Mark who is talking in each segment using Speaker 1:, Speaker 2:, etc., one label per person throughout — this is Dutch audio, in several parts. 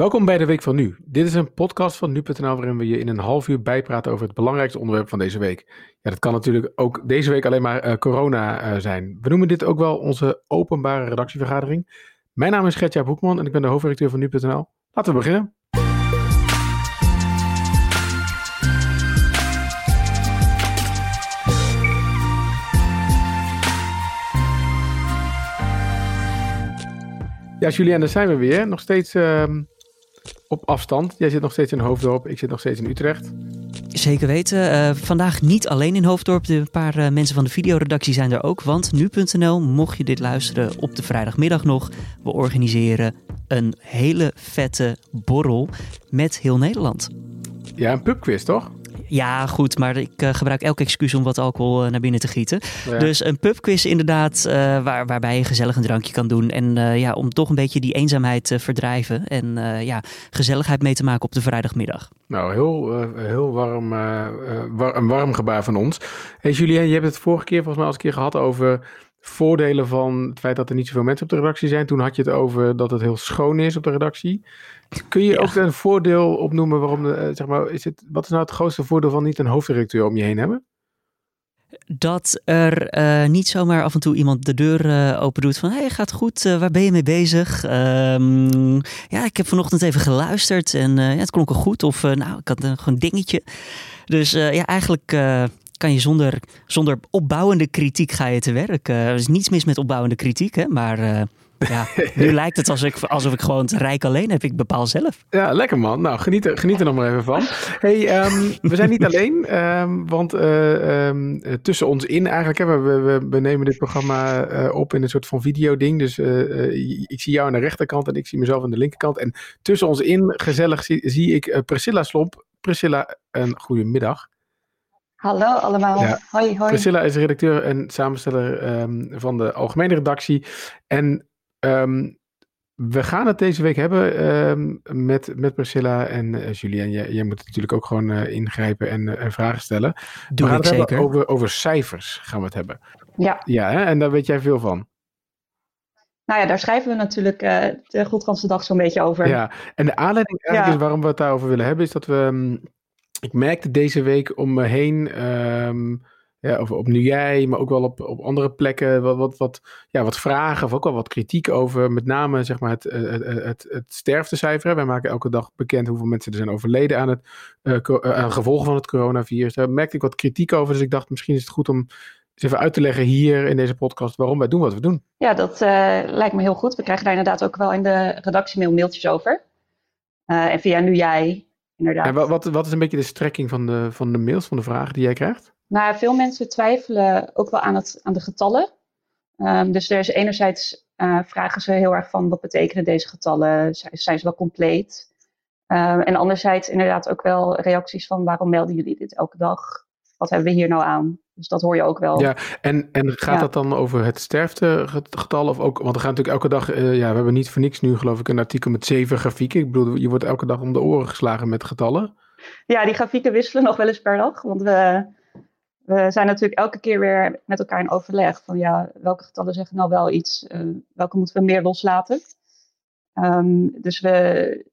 Speaker 1: Welkom bij de Week van Nu. Dit is een podcast van nu.nl waarin we je in een half uur bijpraten over het belangrijkste onderwerp van deze week. Ja, dat kan natuurlijk ook deze week alleen maar uh, corona uh, zijn. We noemen dit ook wel onze openbare redactievergadering. Mijn naam is Gertja Boekman en ik ben de hoofdredacteur van nu.nl. Laten we beginnen. Ja, Julianne, daar zijn we weer. Nog steeds uh, op afstand. Jij zit nog steeds in Hoofddorp, ik zit nog steeds in Utrecht.
Speaker 2: Zeker weten. Uh, vandaag niet alleen in Hoofddorp. Een paar uh, mensen van de videoredactie zijn er ook. Want nu.nl, mocht je dit luisteren op de vrijdagmiddag nog, we organiseren een hele vette borrel met heel Nederland.
Speaker 1: Ja, een pubquiz toch?
Speaker 2: Ja, goed, maar ik uh, gebruik elk excuus om wat alcohol uh, naar binnen te gieten. Ja. Dus een pubquiz inderdaad, uh, waar, waarbij je gezellig een drankje kan doen. En ja, om toch een beetje die eenzaamheid te verdrijven. En ja, gezelligheid mee te maken op de vrijdagmiddag.
Speaker 1: Nou, heel, heel warm, war, een warm gebaar van ons. Hey Julien, je hebt het vorige keer volgens mij al eens een keer gehad over voordelen van het feit dat er niet zoveel mensen op de redactie zijn. Toen had je het over dat het heel schoon is op de redactie. Kun je ja. ook een voordeel opnoemen waarom, de, zeg maar, is het, wat is nou het grootste voordeel van niet een hoofdredacteur om je heen hebben?
Speaker 2: Dat er uh, niet zomaar af en toe iemand de deur uh, open doet van... hey, gaat goed, uh, waar ben je mee bezig? Um, ja, ik heb vanochtend even geluisterd en ja, het klonk er goed. Of nou, ik had gewoon een dingetje. Dus ja, eigenlijk kan je zonder, zonder opbouwende kritiek ga je te werk. er is niets mis met opbouwende kritiek, hè, maar... Ja, nu lijkt het alsof ik, alsof ik gewoon het rijk alleen heb. Ik bepaal zelf.
Speaker 1: Ja, lekker man. Nou, geniet er, geniet er nog maar even van. hey, um, we zijn niet alleen, um, want uh, um, tussen ons in eigenlijk, hè, we, we, we nemen dit programma uh, op in een soort van videoding. Dus uh, ik zie jou aan de rechterkant en ik zie mezelf aan de linkerkant. En tussen ons in, gezellig, zie, zie ik Priscilla Slomp. Priscilla, een goede middag.
Speaker 3: Hallo allemaal. Ja. Hoi, hoi.
Speaker 1: Priscilla is redacteur en samensteller van de algemene redactie. En Um, we gaan het deze week hebben um, met, met Priscilla en uh, Julien. Jij, jij moet natuurlijk ook gewoon uh, ingrijpen en, uh, en, vragen stellen.
Speaker 2: Doe
Speaker 1: we gaan
Speaker 2: ik
Speaker 1: het
Speaker 2: zeker.
Speaker 1: Over, over cijfers gaan we het hebben.
Speaker 3: Ja.
Speaker 1: Ja, hè? en daar weet jij veel van.
Speaker 3: Nou ja, daar schrijven we natuurlijk de Goedganse dag zo'n beetje over.
Speaker 1: Ja, en de aanleiding eigenlijk ja. is waarom we het daarover willen hebben, is dat we... Ik merkte deze week om me heen... Um, ja, of op nu jij, maar ook wel op, op andere plekken wat, wat, wat, ja, wat vragen of ook wel wat kritiek over met name zeg maar, het, het, het, het sterftecijfer. Wij maken elke dag bekend hoeveel mensen er zijn overleden aan het uh, van het coronavirus. Daar merkte ik wat kritiek over, dus ik dacht misschien is het goed om even uit te leggen hier in deze podcast waarom wij doen wat we doen.
Speaker 3: Ja, dat lijkt me heel goed. We krijgen daar inderdaad ook wel in de redactiemail mailtjes over. En via nu jij, inderdaad.
Speaker 1: En wat, wat, is een beetje de strekking van de, van de mails, van de vragen die jij krijgt?
Speaker 3: Nou, veel mensen twijfelen ook wel aan, het, aan de getallen. Um, dus er is enerzijds uh, vragen ze heel erg van wat betekenen deze getallen? Zijn, zijn ze wel compleet? Um, en anderzijds inderdaad ook wel reacties van waarom melden jullie dit elke dag? Wat hebben we hier nou aan? Dus dat hoor je ook wel.
Speaker 1: Ja, en, en gaat ja. dat dan over het sterftegetal? Of ook, want er gaat natuurlijk elke dag, uh, ja, we hebben niet voor niks nu geloof ik een artikel met zeven grafieken. Ik bedoel, je wordt elke dag om de oren geslagen met getallen.
Speaker 3: Ja, die grafieken wisselen nog wel eens per dag. Want we, we zijn natuurlijk elke keer weer met elkaar in overleg van ja, welke getallen zeggen nou wel iets, uh, welke moeten we meer loslaten. Um, dus we,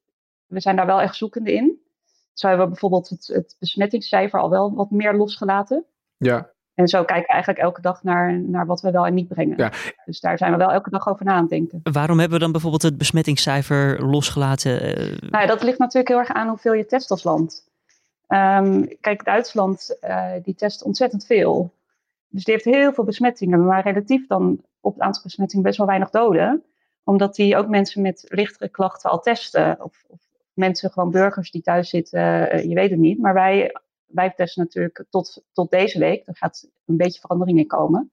Speaker 3: we zijn daar wel echt zoekende in. Zo hebben we bijvoorbeeld het, het besmettingscijfer al wel wat meer losgelaten.
Speaker 1: Ja.
Speaker 3: En zo kijken we eigenlijk elke dag naar, naar wat we wel en niet brengen.
Speaker 1: Ja.
Speaker 3: Dus daar zijn we wel elke dag over na aan het denken.
Speaker 2: Waarom hebben we dan bijvoorbeeld het besmettingscijfer losgelaten?
Speaker 3: Nou ja, dat ligt natuurlijk heel erg aan hoeveel je test als land. Um, kijk, Duitsland uh, die test ontzettend veel. Dus die heeft heel veel besmettingen, maar relatief dan op het aantal besmettingen best wel weinig doden. Omdat die ook mensen met lichtere klachten al testen. Of, of mensen, gewoon burgers die thuis zitten, uh, je weet het niet. Maar wij, wij testen natuurlijk tot, tot deze week. Er gaat een beetje verandering in komen.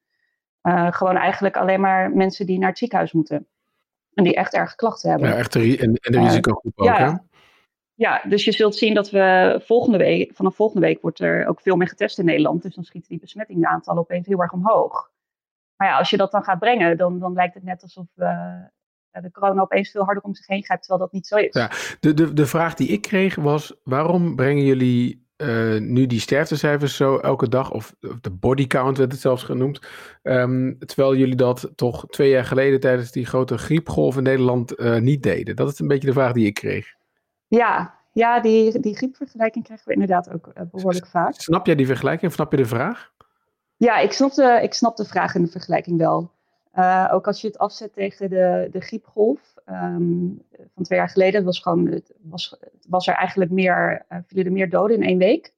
Speaker 3: Uh, gewoon eigenlijk alleen maar mensen die naar het ziekenhuis moeten. En die echt erg klachten hebben.
Speaker 1: Ja, echt en, en de risicogroep ook,
Speaker 3: ja,
Speaker 1: hè?
Speaker 3: Ja, dus je zult zien dat we volgende week, vanaf volgende week wordt er ook veel meer getest in Nederland. Dus dan schieten die besmettingaantallen opeens heel erg omhoog. Maar ja, als je dat dan gaat brengen, dan, dan lijkt het net alsof uh, de corona opeens veel harder om zich heen grijpt, terwijl dat niet zo is.
Speaker 1: Ja, de, de, de vraag die ik kreeg was, waarom brengen jullie uh, nu die sterftecijfers zo elke dag, of, de body count werd het zelfs genoemd, um, terwijl jullie dat toch twee jaar geleden tijdens die grote griepgolf in Nederland uh, niet deden? Dat is een beetje de vraag die ik kreeg.
Speaker 3: Ja, ja die, die griepvergelijking krijgen we inderdaad ook uh, behoorlijk vaak.
Speaker 1: Snap jij die vergelijking? Snap je de vraag?
Speaker 3: Ja, ik snap de, ik snap de vraag en de vergelijking wel. Ook als je het afzet tegen de, de griepgolf um, van twee jaar geleden, was, gewoon, was, was er eigenlijk meer, uh, vielen er meer doden in één week.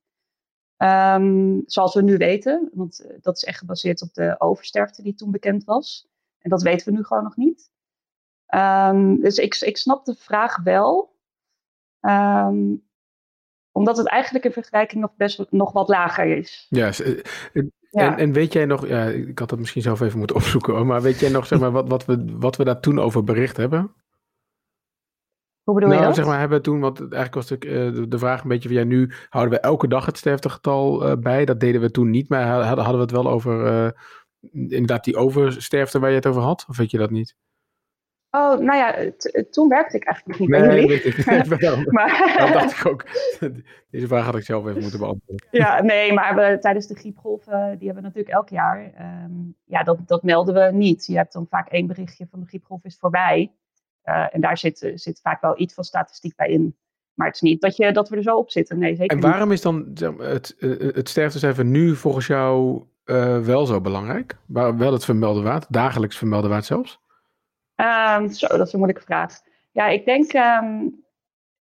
Speaker 3: Um, zoals we nu weten, want uh, dat is echt gebaseerd op de oversterfte die toen bekend was. En dat weten we nu gewoon nog niet. Um, dus ik, ik snap de vraag wel. omdat het eigenlijk in vergelijking nog best nog wat lager is.
Speaker 1: Ja, en, en, weet jij nog, ja, ik had dat misschien zelf even moeten opzoeken hoor, maar weet jij nog zeg maar, wat, wat, we, wat we daar toen over bericht hebben?
Speaker 3: Hoe bedoel
Speaker 1: nou,
Speaker 3: je dat?
Speaker 1: zeg maar, hebben toen, want eigenlijk was de, de, de vraag een beetje van ja, nu houden we elke dag het sterftegetal uh, bij. Dat deden we toen niet, maar hadden, hadden we het wel over uh, inderdaad die oversterfte waar je het over had? Of weet je dat niet?
Speaker 3: Oh, nou ja, toen werkte ik eigenlijk nog niet nee, bij jullie.
Speaker 1: Weet ik, maar, dat dacht ik ook. Deze vraag had ik zelf even moeten beantwoorden.
Speaker 3: Ja, nee, maar we, tijdens de griepgolven, die hebben we natuurlijk elk jaar. Um, ja, dat, dat melden we niet. Je hebt dan vaak één berichtje van de griepgolf is voorbij. Uh, en daar zit, zit vaak wel iets van statistiek bij in. Maar het is niet dat, je, dat we er zo op zitten. Nee, zeker
Speaker 1: En waarom is dan het, het sterftecijfer nu volgens jou uh, wel zo belangrijk? Waar wel het vermelden waard, dagelijks vermelden waard zelfs?
Speaker 3: Um, zo, dat is een moeilijke vraag. Ja, ik denk, um,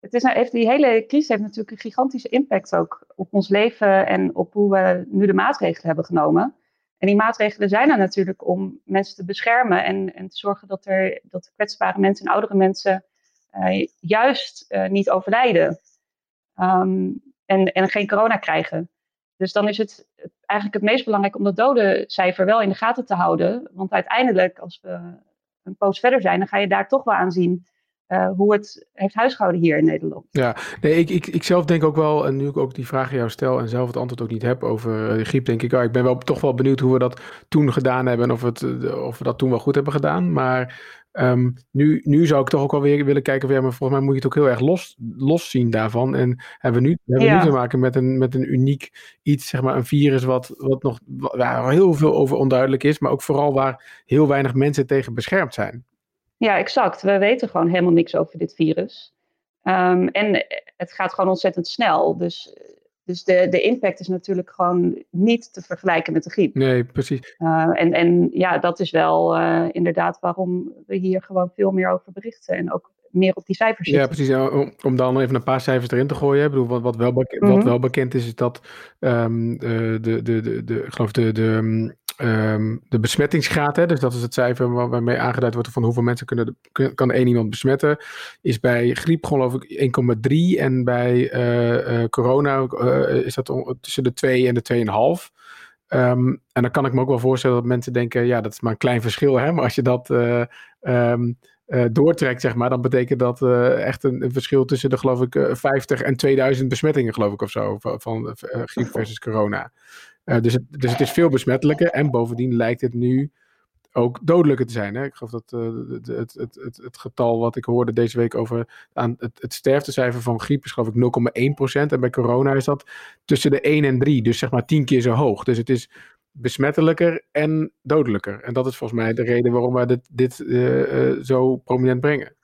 Speaker 3: het is, nou, heeft, die hele crisis heeft natuurlijk een gigantische impact ook op ons leven en op hoe we nu de maatregelen hebben genomen. En die maatregelen zijn er natuurlijk om mensen te beschermen en, en te zorgen dat, er, dat kwetsbare mensen en oudere mensen uh, juist uh, niet overlijden um, en, en geen corona krijgen. Dus dan is het eigenlijk het meest belangrijk om dat dodencijfer wel in de gaten te houden. Want uiteindelijk, als we een poos verder zijn, dan ga je daar toch wel aan zien uh, hoe het heeft huisgehouden hier in Nederland.
Speaker 1: Ja, nee, ik, ik, ik zelf denk ook wel, en nu ik ook die vraag aan jou stel en zelf het antwoord ook niet heb over de griep, denk ik, ik ben wel toch wel benieuwd hoe we dat toen gedaan hebben en of, het, of we dat toen wel goed hebben gedaan. Maar Um, nu, nu zou ik toch ook wel weer willen kijken van ja, maar volgens mij moet je het ook heel erg los, los zien daarvan. En hebben we nu, hebben we nu te maken met een, met een uniek iets, zeg maar een virus wat, wat nog waar heel veel over onduidelijk is, maar ook vooral waar heel weinig mensen tegen beschermd zijn.
Speaker 3: Ja, exact. We weten gewoon helemaal niks over dit virus. Um, en het gaat gewoon ontzettend snel. Dus dus de, de impact is natuurlijk gewoon niet te vergelijken met de griep.
Speaker 1: Nee, precies.
Speaker 3: Uh, en, en ja, dat is wel uh, inderdaad waarom we hier gewoon veel meer over berichten. En ook meer op die cijfers zitten.
Speaker 1: Ja, precies. Om, om dan even een paar cijfers erin te gooien. Ik bedoel, wat, wat, wel, bekend, mm -hmm. wat wel bekend is, is dat um, de, de, de, de, de, ik geloof de, de, um, de besmettingsgraad, hè, dus dat is het cijfer waarmee aangeduid wordt van hoeveel mensen kunnen, kan één iemand besmetten, is bij griep geloof ik 1,3 en bij uh, uh, corona uh, is dat tussen de 2 en de 2,5. Um, en dan kan ik me ook wel voorstellen dat mensen denken, ja, dat is maar een klein verschil, hè, maar als je dat uh, doortrekt, zeg maar, dan betekent dat echt een, verschil tussen de, geloof ik, uh, 50 en 2000 besmettingen, geloof ik, of zo, van griep versus corona. Dus, het, dus het is veel besmettelijker en bovendien lijkt het nu ook dodelijker te zijn. Hè? Ik geloof dat het, het, het, het, getal wat ik hoorde deze week over aan het, het sterftecijfer van griep is, geloof ik, 0,1%. En bij corona is dat tussen de 1 en 3, dus zeg maar 10 keer zo hoog. Dus het is besmettelijker en dodelijker. En dat is volgens mij de reden waarom wij dit, dit uh, zo prominent brengen.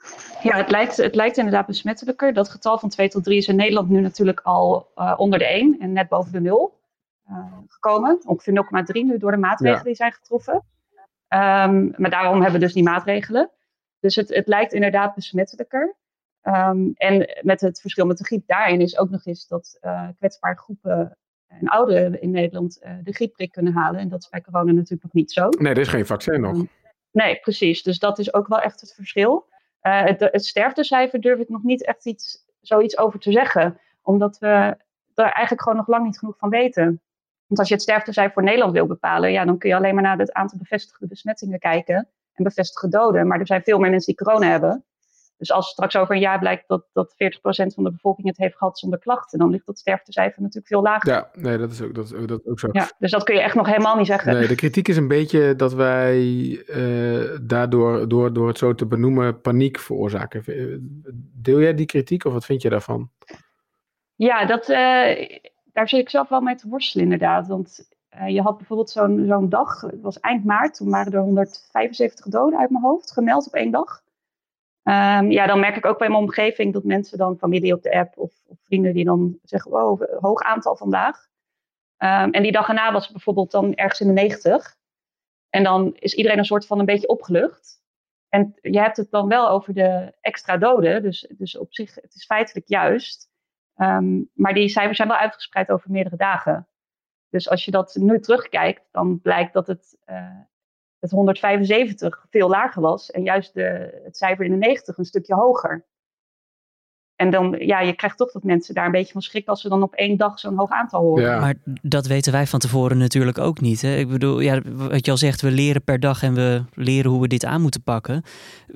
Speaker 3: Ja, het lijkt, het lijkt inderdaad besmettelijker. Dat getal van 2 tot 3 is in Nederland nu natuurlijk al onder de 1 en net boven de 0 gekomen. Ongeveer 0,3 nu door de maatregelen ja. die zijn getroffen. Um, maar daarom hebben we dus die maatregelen. Dus het, het lijkt inderdaad besmettelijker. Um, en met het verschil met de griep daarin is ook nog eens dat kwetsbare groepen en ouderen in Nederland uh, de griepprik kunnen halen. En dat is bij corona natuurlijk nog niet zo.
Speaker 1: Nee, er is geen vaccin nog. Um,
Speaker 3: nee, precies. Dus dat is ook wel echt het verschil. Uh, het, het sterftecijfer durf ik nog niet echt iets, zoiets over te zeggen. Omdat we er eigenlijk gewoon nog lang niet genoeg van weten. Want als je het sterftecijfer voor Nederland wil bepalen, ja, dan kun je alleen maar naar het aantal bevestigde besmettingen kijken. En bevestigde doden. Maar er zijn veel meer mensen die corona hebben. Dus als straks over een jaar blijkt dat, dat 40% van de bevolking het heeft gehad zonder klachten, dan ligt dat sterftecijfer natuurlijk veel lager.
Speaker 1: Ja, nee, dat is ook, dat is ook, dat is ook zo.
Speaker 3: Ja, dus dat kun je echt nog helemaal niet zeggen.
Speaker 1: Nee, de kritiek is een beetje dat wij uh, daardoor, door, door het zo te benoemen, paniek veroorzaken. Deel jij die kritiek of wat vind je daarvan?
Speaker 3: Ja, dat, uh, daar zit ik zelf wel mee te worstelen inderdaad. Want uh, je had bijvoorbeeld zo'n zo'n dag, het was eind maart, toen waren er 175 doden uit mijn hoofd gemeld op één dag. Ehm, ja, dan merk ik ook bij mijn omgeving dat mensen dan, familie op de app of, of vrienden, die dan zeggen, wow, hoog aantal vandaag. Ehm, en die dag erna was het bijvoorbeeld dan ergens in de 90. En dan is iedereen een soort van een beetje opgelucht. En je hebt het dan wel over de extra doden. Dus, dus op zich, het is feitelijk juist. Ehm, maar die cijfers zijn wel uitgespreid over meerdere dagen. Dus als je dat nu terugkijkt, dan blijkt dat het, uh, het 175 veel lager was. En juist de, het cijfer in de 90 een stukje hoger. En dan, ja, je krijgt toch dat mensen daar een beetje van schrikken als ze dan op één dag zo'n hoog aantal horen.
Speaker 2: Ja. Maar dat weten wij van tevoren natuurlijk ook niet. Hè? Ik bedoel, ja, wat je al zegt, we leren per dag en we leren hoe we dit aan moeten pakken.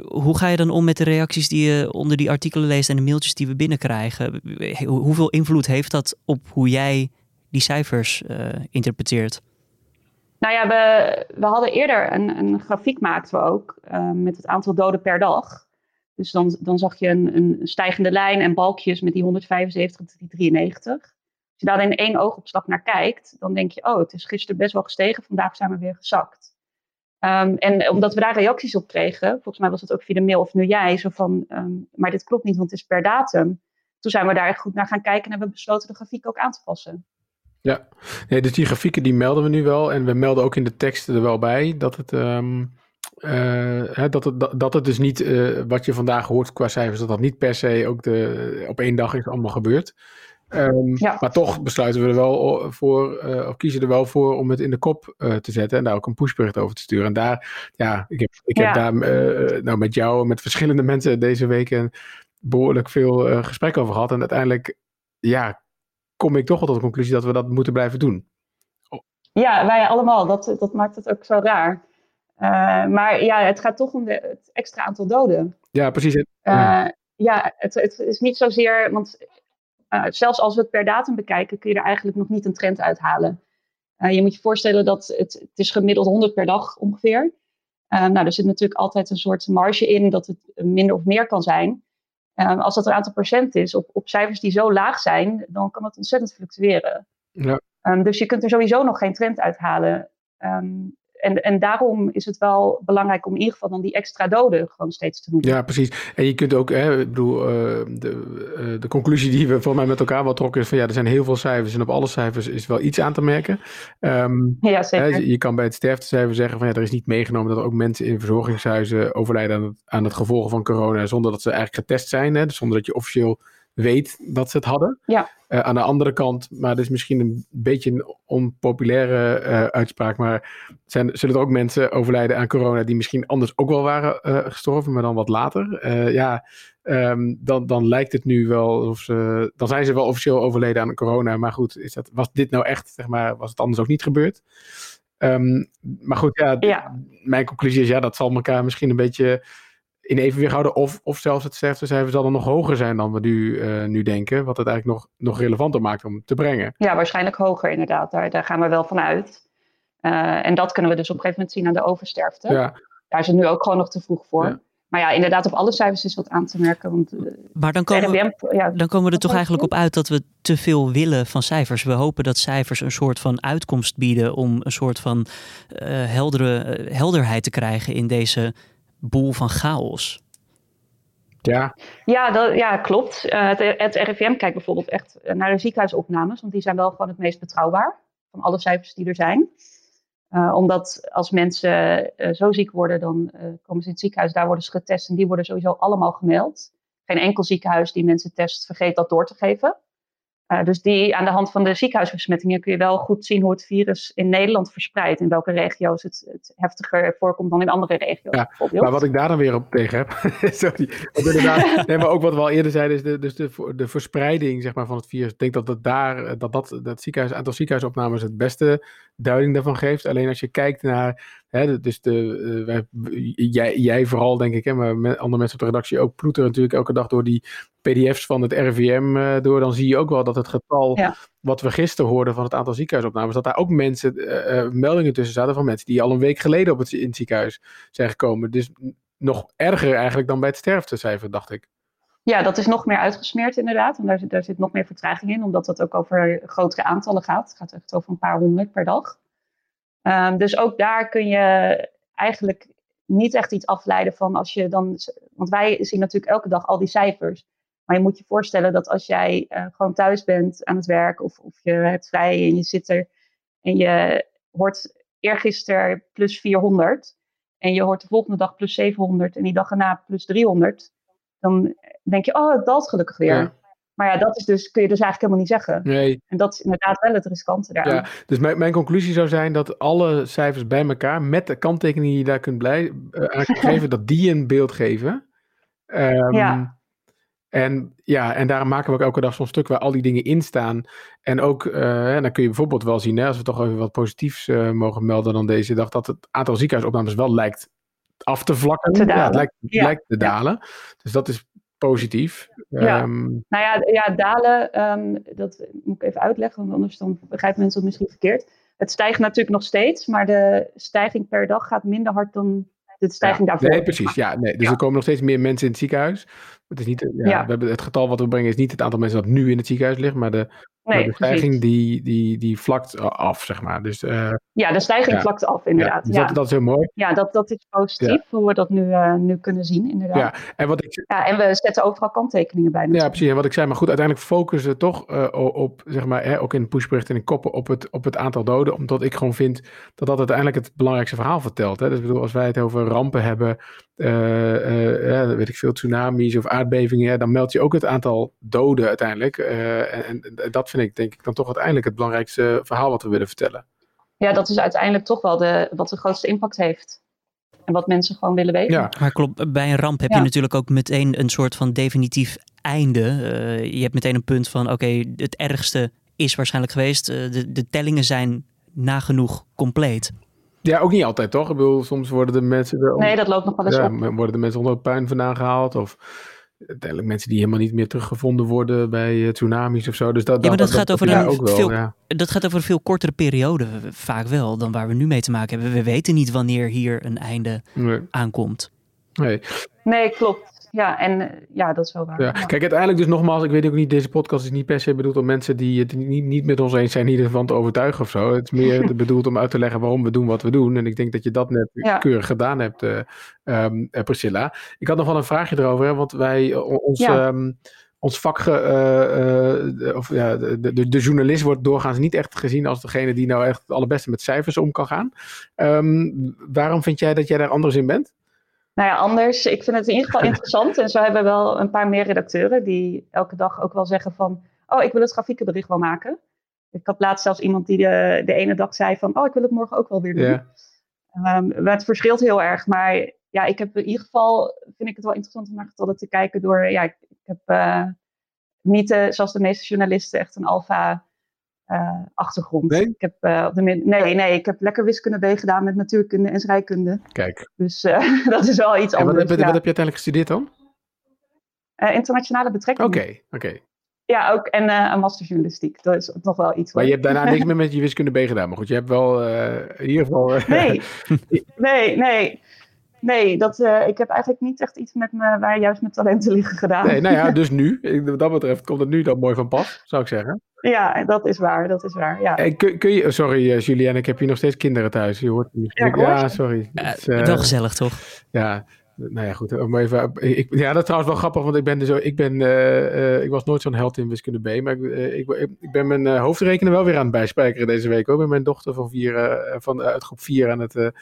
Speaker 2: Hoe ga je dan om met de reacties die je onder die artikelen leest en de mailtjes die we binnenkrijgen? Hoeveel invloed heeft dat op hoe jij die cijfers uh, interpreteert?
Speaker 3: Nou ja, we, we hadden eerder een, een grafiek maakten we ook uh, met het aantal doden per dag. Dus dan, dan zag je een, een stijgende lijn en balkjes met die 175 tot die 93. Als je daar in één oogopslag naar kijkt, dan denk je, oh, het is gisteren best wel gestegen, vandaag zijn we weer gezakt. Um, en omdat we daar reacties op kregen, volgens mij was het ook via de mail of nu jij, zo van, um, maar dit klopt niet, want het is per datum. Toen zijn we daar echt goed naar gaan kijken en hebben we besloten de grafiek ook aan te passen.
Speaker 1: Ja, nee, dus die grafieken die melden we nu wel. En we melden ook in de teksten er wel bij dat het, uh, hè, dat, het, dat, dat het dus niet, uh, wat je vandaag hoort qua cijfers, dat dat niet per se ook de, op één dag is allemaal gebeurd. Um, ja. Maar toch besluiten we er wel voor, uh, of kiezen er wel voor om het in de kop te zetten en daar ook een pushbericht over te sturen. En daar, ja, ik heb, ik heb daar nou, met jou en met verschillende mensen deze weken behoorlijk veel gesprek over gehad. En uiteindelijk, ja, kom ik toch wel tot de conclusie dat we dat moeten blijven doen.
Speaker 3: Ja, wij allemaal. Dat, dat maakt het ook zo raar. Uh, maar ja, het gaat toch om de, het extra aantal doden.
Speaker 1: Ja, precies. Uh,
Speaker 3: ja, het, het, is niet zozeer, want uh, zelfs als we het per datum bekijken, kun je er eigenlijk nog niet een trend uithalen. je moet je voorstellen dat het, het is gemiddeld 100 per dag ongeveer. nou, er zit natuurlijk altijd een soort marge in dat het minder of meer kan zijn. als dat een aantal procent is, op, op cijfers die zo laag zijn, dan kan het ontzettend fluctueren. Ja. Um, dus je kunt er sowieso nog geen trend uithalen. Um, en, en daarom is het wel belangrijk om in ieder geval dan die extra doden gewoon steeds te noemen.
Speaker 1: Ja, precies. En je kunt ook, hè, ik bedoel, uh, de, uh, de conclusie die we voor mij met elkaar wel trokken is van ja, er zijn heel veel cijfers en op alle cijfers is wel iets aan te merken. Um, ja, zeker. Hè, je kan bij het sterftecijfer zeggen van ja, er is niet meegenomen dat er ook mensen in verzorgingshuizen overlijden aan het, aan het gevolgen van corona zonder dat ze eigenlijk getest zijn. Hè, dus zonder dat je officieel weet dat ze het hadden. Ja. Uh, aan de andere kant, maar dat is misschien een beetje een onpopulaire uh, uitspraak, maar zijn, zullen er ook mensen overlijden aan corona die misschien anders ook wel waren uh, gestorven, maar dan wat later? ja, um, dan, dan lijkt het nu wel of ze, dan zijn ze wel officieel overleden aan corona, maar goed, is dat, was dit nou echt, zeg maar, was het anders ook niet gebeurd? Um, maar goed, ja, ja, mijn conclusie is ja, dat zal elkaar misschien een beetje in evenwicht houden. Of, of zelfs het sterftecijfer zal dan nog hoger zijn dan we nu, uh, nu denken. Wat het eigenlijk nog, nog relevanter maakt om te brengen.
Speaker 3: Ja, waarschijnlijk hoger inderdaad. Daar, daar gaan we wel van uit. Uh, en dat kunnen we dus op een gegeven moment zien aan de oversterfte. Ja. Daar is het nu ook gewoon nog te vroeg voor. Ja. Maar ja, inderdaad, op alle cijfers is wat aan te merken. Want, uh,
Speaker 2: maar dan komen, RWM, ja, dan komen we er toch eigenlijk op uit dat we te veel willen van cijfers. We hopen dat cijfers een soort van uitkomst bieden om een soort van uh, heldere, helderheid te krijgen in deze boel van chaos.
Speaker 1: Ja,
Speaker 3: ja, dat, ja klopt. Uh, het, het, RIVM kijkt bijvoorbeeld echt naar de ziekenhuisopnames, want die zijn wel gewoon het meest betrouwbaar van alle cijfers die er zijn. Uh, omdat als mensen uh, zo ziek worden, dan komen ze in het ziekenhuis, daar worden ze getest en die worden sowieso allemaal gemeld. Geen enkel ziekenhuis die mensen test vergeet dat door te geven. Uh, dus die, aan de hand van de ziekenhuisbesmettingen kun je wel goed zien hoe het virus in Nederland verspreidt. In welke regio's het, het heftiger voorkomt dan in andere regio's. Ja,
Speaker 1: maar wat ik daar dan weer op tegen heb. sorry. nee, maar ook wat we al eerder zeiden, is de, dus de, de verspreiding zeg maar, van het virus. Ik denk dat dat daar, dat, dat, dat ziekenhuis, aantal ziekenhuisopnames het beste duiding daarvan geeft. Alleen als je kijkt naar Hè, dus de, uh, wij, jij, jij vooral, denk ik, hè, maar andere mensen op de redactie ook ploeteren natuurlijk elke dag door die PDF's van het RIVM uh, eh, door. Dan zie je ook wel dat het getal wat we gisteren hoorden van het aantal ziekenhuisopnames, dat daar ook mensen, uh, meldingen tussen zaten van mensen die al een week geleden op het, in het ziekenhuis zijn gekomen. Dus nog erger eigenlijk dan bij het sterftecijfer, dacht ik.
Speaker 3: Ja, dat is nog meer uitgesmeerd inderdaad. En daar zit, daar zit nog meer vertraging in, omdat het ook over grotere aantallen gaat. Het gaat echt over een paar honderd per dag. Um, dus ook daar kun je eigenlijk niet echt iets afleiden van als je dan. Want wij zien natuurlijk elke dag al die cijfers. Maar je moet je voorstellen dat als jij uh, gewoon thuis bent aan het werk of, of je hebt vrij en je zit er en je hoort eergisteren plus 400 en je hoort de volgende dag plus 700 en die dag erna plus 300, dan denk je, oh, dat gelukkig weer. Ja. Maar ja, dat is dus, kun je dus eigenlijk helemaal niet zeggen. Nee. En dat is inderdaad wel het riskante daar. Ja,
Speaker 1: dus mijn, mijn conclusie zou zijn dat alle cijfers bij elkaar, met de kanttekening die je daar kunt blij, uh, geven, dat die een beeld geven. Um, ja. En ja, en daarom maken we ook elke dag zo'n stuk waar al die dingen in staan. En ook, uh, dan kun je bijvoorbeeld wel zien, hè, als we toch even wat positiefs uh, mogen melden dan deze dag, dat het aantal ziekenhuisopnames wel lijkt af te vlakken. ja, het lijkt, ja. lijkt te dalen. Dus dat is positief.
Speaker 3: Ja. Um, nou ja, ja dalen, um, dat moet ik even uitleggen, want anders dan begrijpen mensen het misschien verkeerd. Het stijgt natuurlijk nog steeds, maar de stijging per dag gaat minder hard dan de stijging daarvoor.
Speaker 1: Nee, precies. Ja, nee. Dus er komen nog steeds meer mensen in het ziekenhuis. Het, is niet, ja, We hebben, het getal wat we brengen is niet het aantal mensen dat nu in het ziekenhuis ligt, maar de, Nee, de stijging die, die, die vlakt af, zeg maar. Dus, uh,
Speaker 3: ja, de stijging ja. vlakt af, inderdaad.
Speaker 1: Ja, dat, dat, is heel mooi.
Speaker 3: Ja, dat, dat is positief, hoe we dat nu, uh, nu kunnen zien, inderdaad. Ja, en, wat ik, ja, en we zetten overal kanttekeningen bij.
Speaker 1: Ja, precies. En wat ik zei, maar goed, uiteindelijk focussen we toch uh, op, zeg maar, hè, ook in pushberichten en in koppen, op het, op het aantal doden. Omdat ik gewoon vind dat dat uiteindelijk het belangrijkste verhaal vertelt. Hè. Dus ik bedoel, als wij het over rampen hebben, weet ik veel, tsunamis of aardbevingen, dan meld je ook het aantal doden uiteindelijk. en, en dat vind ik denk ik dan toch uiteindelijk het belangrijkste verhaal wat we willen vertellen.
Speaker 3: Ja, dat is uiteindelijk toch wel de, wat de grootste impact heeft. En wat mensen gewoon willen weten. Ja.
Speaker 2: Maar klopt, bij een ramp heb je natuurlijk ook meteen een soort van definitief einde. Uh, je hebt meteen een punt van oké, het ergste is waarschijnlijk geweest. Uh, de, de tellingen zijn nagenoeg compleet.
Speaker 1: Ja, ook niet altijd toch? Ik bedoel, soms worden de mensen... Er
Speaker 3: nee, dat loopt nog wel eens
Speaker 1: ja,
Speaker 3: op.
Speaker 1: Worden de mensen onder het puin vandaan gehaald of uiteindelijk mensen die helemaal niet meer teruggevonden worden bij uh, tsunamis of zo. Dus dat,
Speaker 2: ja, maar dat, gaat over een ook wel, veel, ja. dat gaat over een veel kortere periode, vaak wel, dan waar we nu mee te maken hebben. We weten niet wanneer hier een einde nee. aankomt.
Speaker 1: Nee.
Speaker 3: nee, klopt. Ja, en eh, ja, dat is wel waar.
Speaker 1: Ja. Kijk, uiteindelijk dus nogmaals, ik weet ook niet, deze podcast is niet per se bedoeld om mensen die het niet, niet met ons eens zijn, in ieder geval te overtuigen of zo. Het is meer bedoeld om uit te leggen waarom we doen wat we doen. En ik denk dat je dat net keurig gedaan hebt, uh, um, Priscilla. Ik had nog wel een vraagje erover, hè, want wij, ons... Ja. Um, ons vak, uh, uh, of ja, de, de, de, journalist wordt doorgaans niet echt gezien als degene die nou echt het allerbeste met cijfers om kan gaan. Um, waarom vind jij dat jij daar anders in bent?
Speaker 3: Nou ja, anders. Ik vind het in ieder geval interessant. En zo hebben we wel een paar meer redacteuren die elke dag ook wel zeggen van... Oh, ik wil het grafiekenbericht wel maken. Ik had laatst zelfs iemand die de, de ene dag zei van... Oh, ik wil het morgen ook wel weer doen. Yeah. Um, het verschilt heel erg. Maar ja, ik heb in ieder geval... Vind ik het wel interessant om naar getallen te kijken door... Ja, ik, ik heb uh, niet, uh, zoals de meeste journalisten, echt een alfa achtergrond.
Speaker 1: Nee?
Speaker 3: Ik heb, uh, op de nee, nee, ik heb lekker wiskunde B gedaan met natuurkunde en scheikunde.
Speaker 1: Kijk.
Speaker 3: Dus uh, dat is wel iets
Speaker 1: en
Speaker 3: anders.
Speaker 1: Wat heb, ja. wat heb je uiteindelijk gestudeerd dan?
Speaker 3: internationale betrekkingen.
Speaker 1: Oké, okay, oké. Okay.
Speaker 3: Ja, ook en een masterjournalistiek. Dat is nog wel iets.
Speaker 1: Maar je hebt daarna niks meer met je wiskunde B gedaan. Maar goed, je hebt wel in ieder geval...
Speaker 3: nee, nee, nee. Nee, dat, uh, ik heb eigenlijk niet echt iets met me, waar juist mijn talenten liggen gedaan.
Speaker 1: Nee, nou ja, dus nu. Wat dat betreft komt het nu dan mooi van pas, zou ik zeggen.
Speaker 3: Ja, dat is waar, dat is waar, ja.
Speaker 1: En kun, kun je, sorry uh, Julianne, ik heb hier nog steeds kinderen thuis. Je hoort
Speaker 3: ja,
Speaker 1: ja, sorry.
Speaker 2: Uh, is, wel gezellig, toch?
Speaker 1: Ja, nou ja, goed. Om even, ik, ja, dat is trouwens wel grappig, want ik ben, dus, ik ben, uh, ik was nooit zo'n held in wiskunde B, maar ik, ik, ik ben mijn hoofdrekenen wel weer aan het bijspijkeren deze week hoor. Met mijn dochter van vier, van, uit groep 4 aan het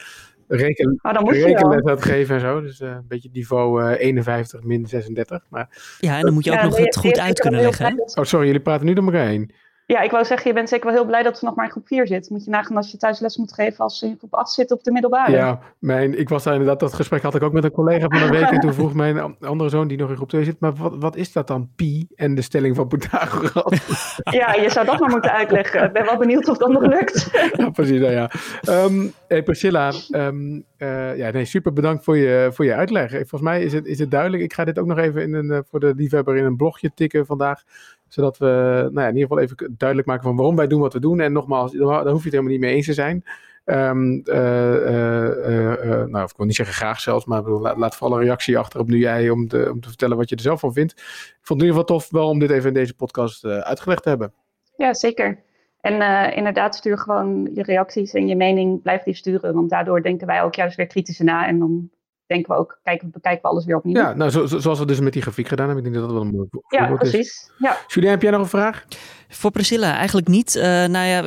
Speaker 1: reken,
Speaker 3: oh,
Speaker 1: rekenles aan het geven en zo. Dus uh, een beetje niveau uh, 51 min 36. Maar,
Speaker 2: ja, en dan moet je ook ja, nog het goed uit kunnen leggen.
Speaker 1: Oh, sorry, jullie praten nu door elkaar heen.
Speaker 3: Ja, ik wou zeggen, je bent zeker wel heel blij dat ze nog maar in groep 4 zit. Moet je nagaan als je thuis les moet geven als ze in groep 8 zit op de middelbare.
Speaker 1: Ja, mijn, ik was daar inderdaad, dat gesprek had ik ook met een collega van een week. En toen vroeg mijn andere zoon, die nog in groep 2 zit, maar wat, wat is dat dan, pi en de stelling van Pythagoras?
Speaker 3: Ja, je zou dat maar moeten uitleggen. Ik ben wel benieuwd of dat nog lukt.
Speaker 1: Ja, precies, nou ja. Um, hey Priscilla, um, uh, ja, nee, super bedankt voor je, voor je uitleg. Volgens mij is het, is het duidelijk. Ik ga dit ook nog even in een, voor de liefhebber in een blogje tikken vandaag zodat we nou ja, in ieder geval even duidelijk maken van waarom wij doen wat we doen. En nogmaals, daar hoef je het helemaal niet mee eens te zijn. Um, uh, uh, nou, ik wil niet zeggen graag zelfs, maar bedoel, laat, laat vooral een reactie achter op nu jij om te, om te vertellen wat je er zelf van vindt. Ik vond het in ieder geval tof wel om dit even in deze podcast uitgelegd te hebben.
Speaker 3: Ja, zeker. En inderdaad, stuur gewoon je reacties en je mening, blijf die sturen. Want daardoor denken wij ook juist weer kritisch na. En dan denken we ook, kijken, bekijken we alles weer opnieuw.
Speaker 1: Ja, nou, zo, zoals we dus met die grafiek gedaan hebben. Ik denk dat dat wel een mooi
Speaker 3: voorbeeld ja, precies. Ja.
Speaker 1: Julien, heb jij nog een vraag?
Speaker 2: Voor Priscilla eigenlijk niet. Uh, nou ja,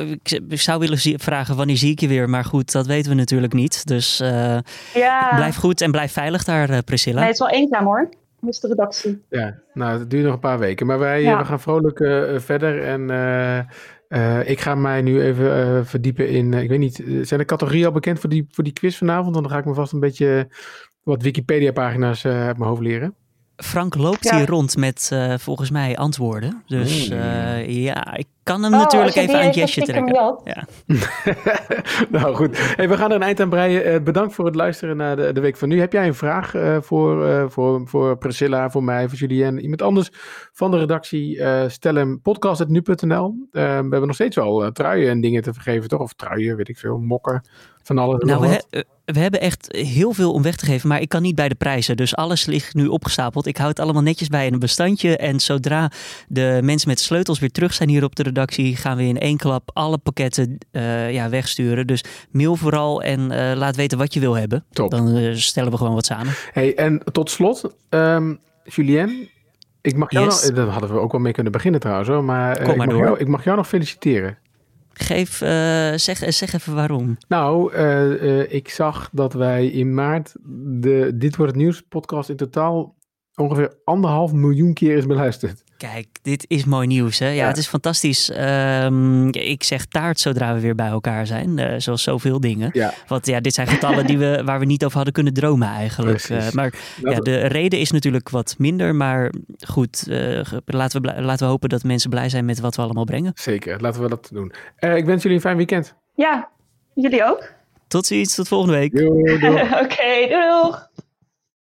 Speaker 2: ik, zou willen vragen wanneer zie ik je weer. Maar goed, dat weten we natuurlijk niet. Dus uh, ja. blijf goed en blijf veilig daar, uh, Priscilla.
Speaker 3: Nee, het is wel eenzaam hoor. Mis de redactie.
Speaker 1: Ja, nou, het duurt nog een paar weken. Maar wij we gaan vrolijk verder. En ik ga mij nu even verdiepen in... ik weet niet, zijn de categorieën al bekend voor die, voor die quiz vanavond? Dan ga ik me vast een beetje wat Wikipedia-pagina's uit mijn hoofd leren.
Speaker 2: Frank loopt hier rond met uh, volgens mij antwoorden. Dus uh, ja, ik kan hem oh, natuurlijk even aan het jesje trekken. Ja.
Speaker 1: nou goed, hey, we gaan er een eind aan breien. Uh, bedankt voor het luisteren naar de, de week van nu. Heb jij een vraag voor, voor, voor Priscilla, voor mij, voor Julien, iemand anders van de redactie? stel hem podcast.nu.nl. we hebben nog steeds wel truien en dingen te vergeven, toch? Of truien, weet ik veel, mokken, van alles.
Speaker 2: Nou, we, we hebben echt heel veel om weg te geven, maar ik kan niet bij de prijzen. Dus alles ligt nu opgestapeld. Ik hou het allemaal netjes bij in een bestandje. En zodra de mensen met sleutels weer terug zijn hier op de redactie, gaan we in één klap alle pakketten uh, ja, wegsturen. Dus mail vooral en uh, laat weten wat je wil hebben. Top. Dan uh, stellen we gewoon wat samen.
Speaker 1: Hey, en tot slot, um, Julien, ik mag jou yes. nog, dat hadden we ook wel mee kunnen beginnen trouwens, hoor, maar,
Speaker 2: Kom maar
Speaker 1: ik,
Speaker 2: mag
Speaker 1: jou, ik mag jou nog feliciteren.
Speaker 2: Geef, uh, zeg, zeg even waarom.
Speaker 1: Nou, uh, ik zag dat wij in maart de Dit Wordt Het Nieuws podcast in totaal ongeveer anderhalf miljoen keer is beluisterd.
Speaker 2: Kijk, dit is mooi nieuws. Hè? Ja, het is fantastisch. Um, ik zeg taart zodra we weer bij elkaar zijn. Uh, zoals zoveel dingen. Ja. Want ja, dit zijn getallen die we, waar we niet over hadden kunnen dromen eigenlijk. Uh, maar ja, de reden is natuurlijk wat minder. Maar goed, uh, laten, we, laten we hopen dat mensen blij zijn met wat we allemaal brengen.
Speaker 1: Zeker, laten we dat doen. ik wens jullie een fijn weekend.
Speaker 3: Ja, jullie ook.
Speaker 2: Tot ziens, tot volgende week.
Speaker 3: Oké, okay, doei.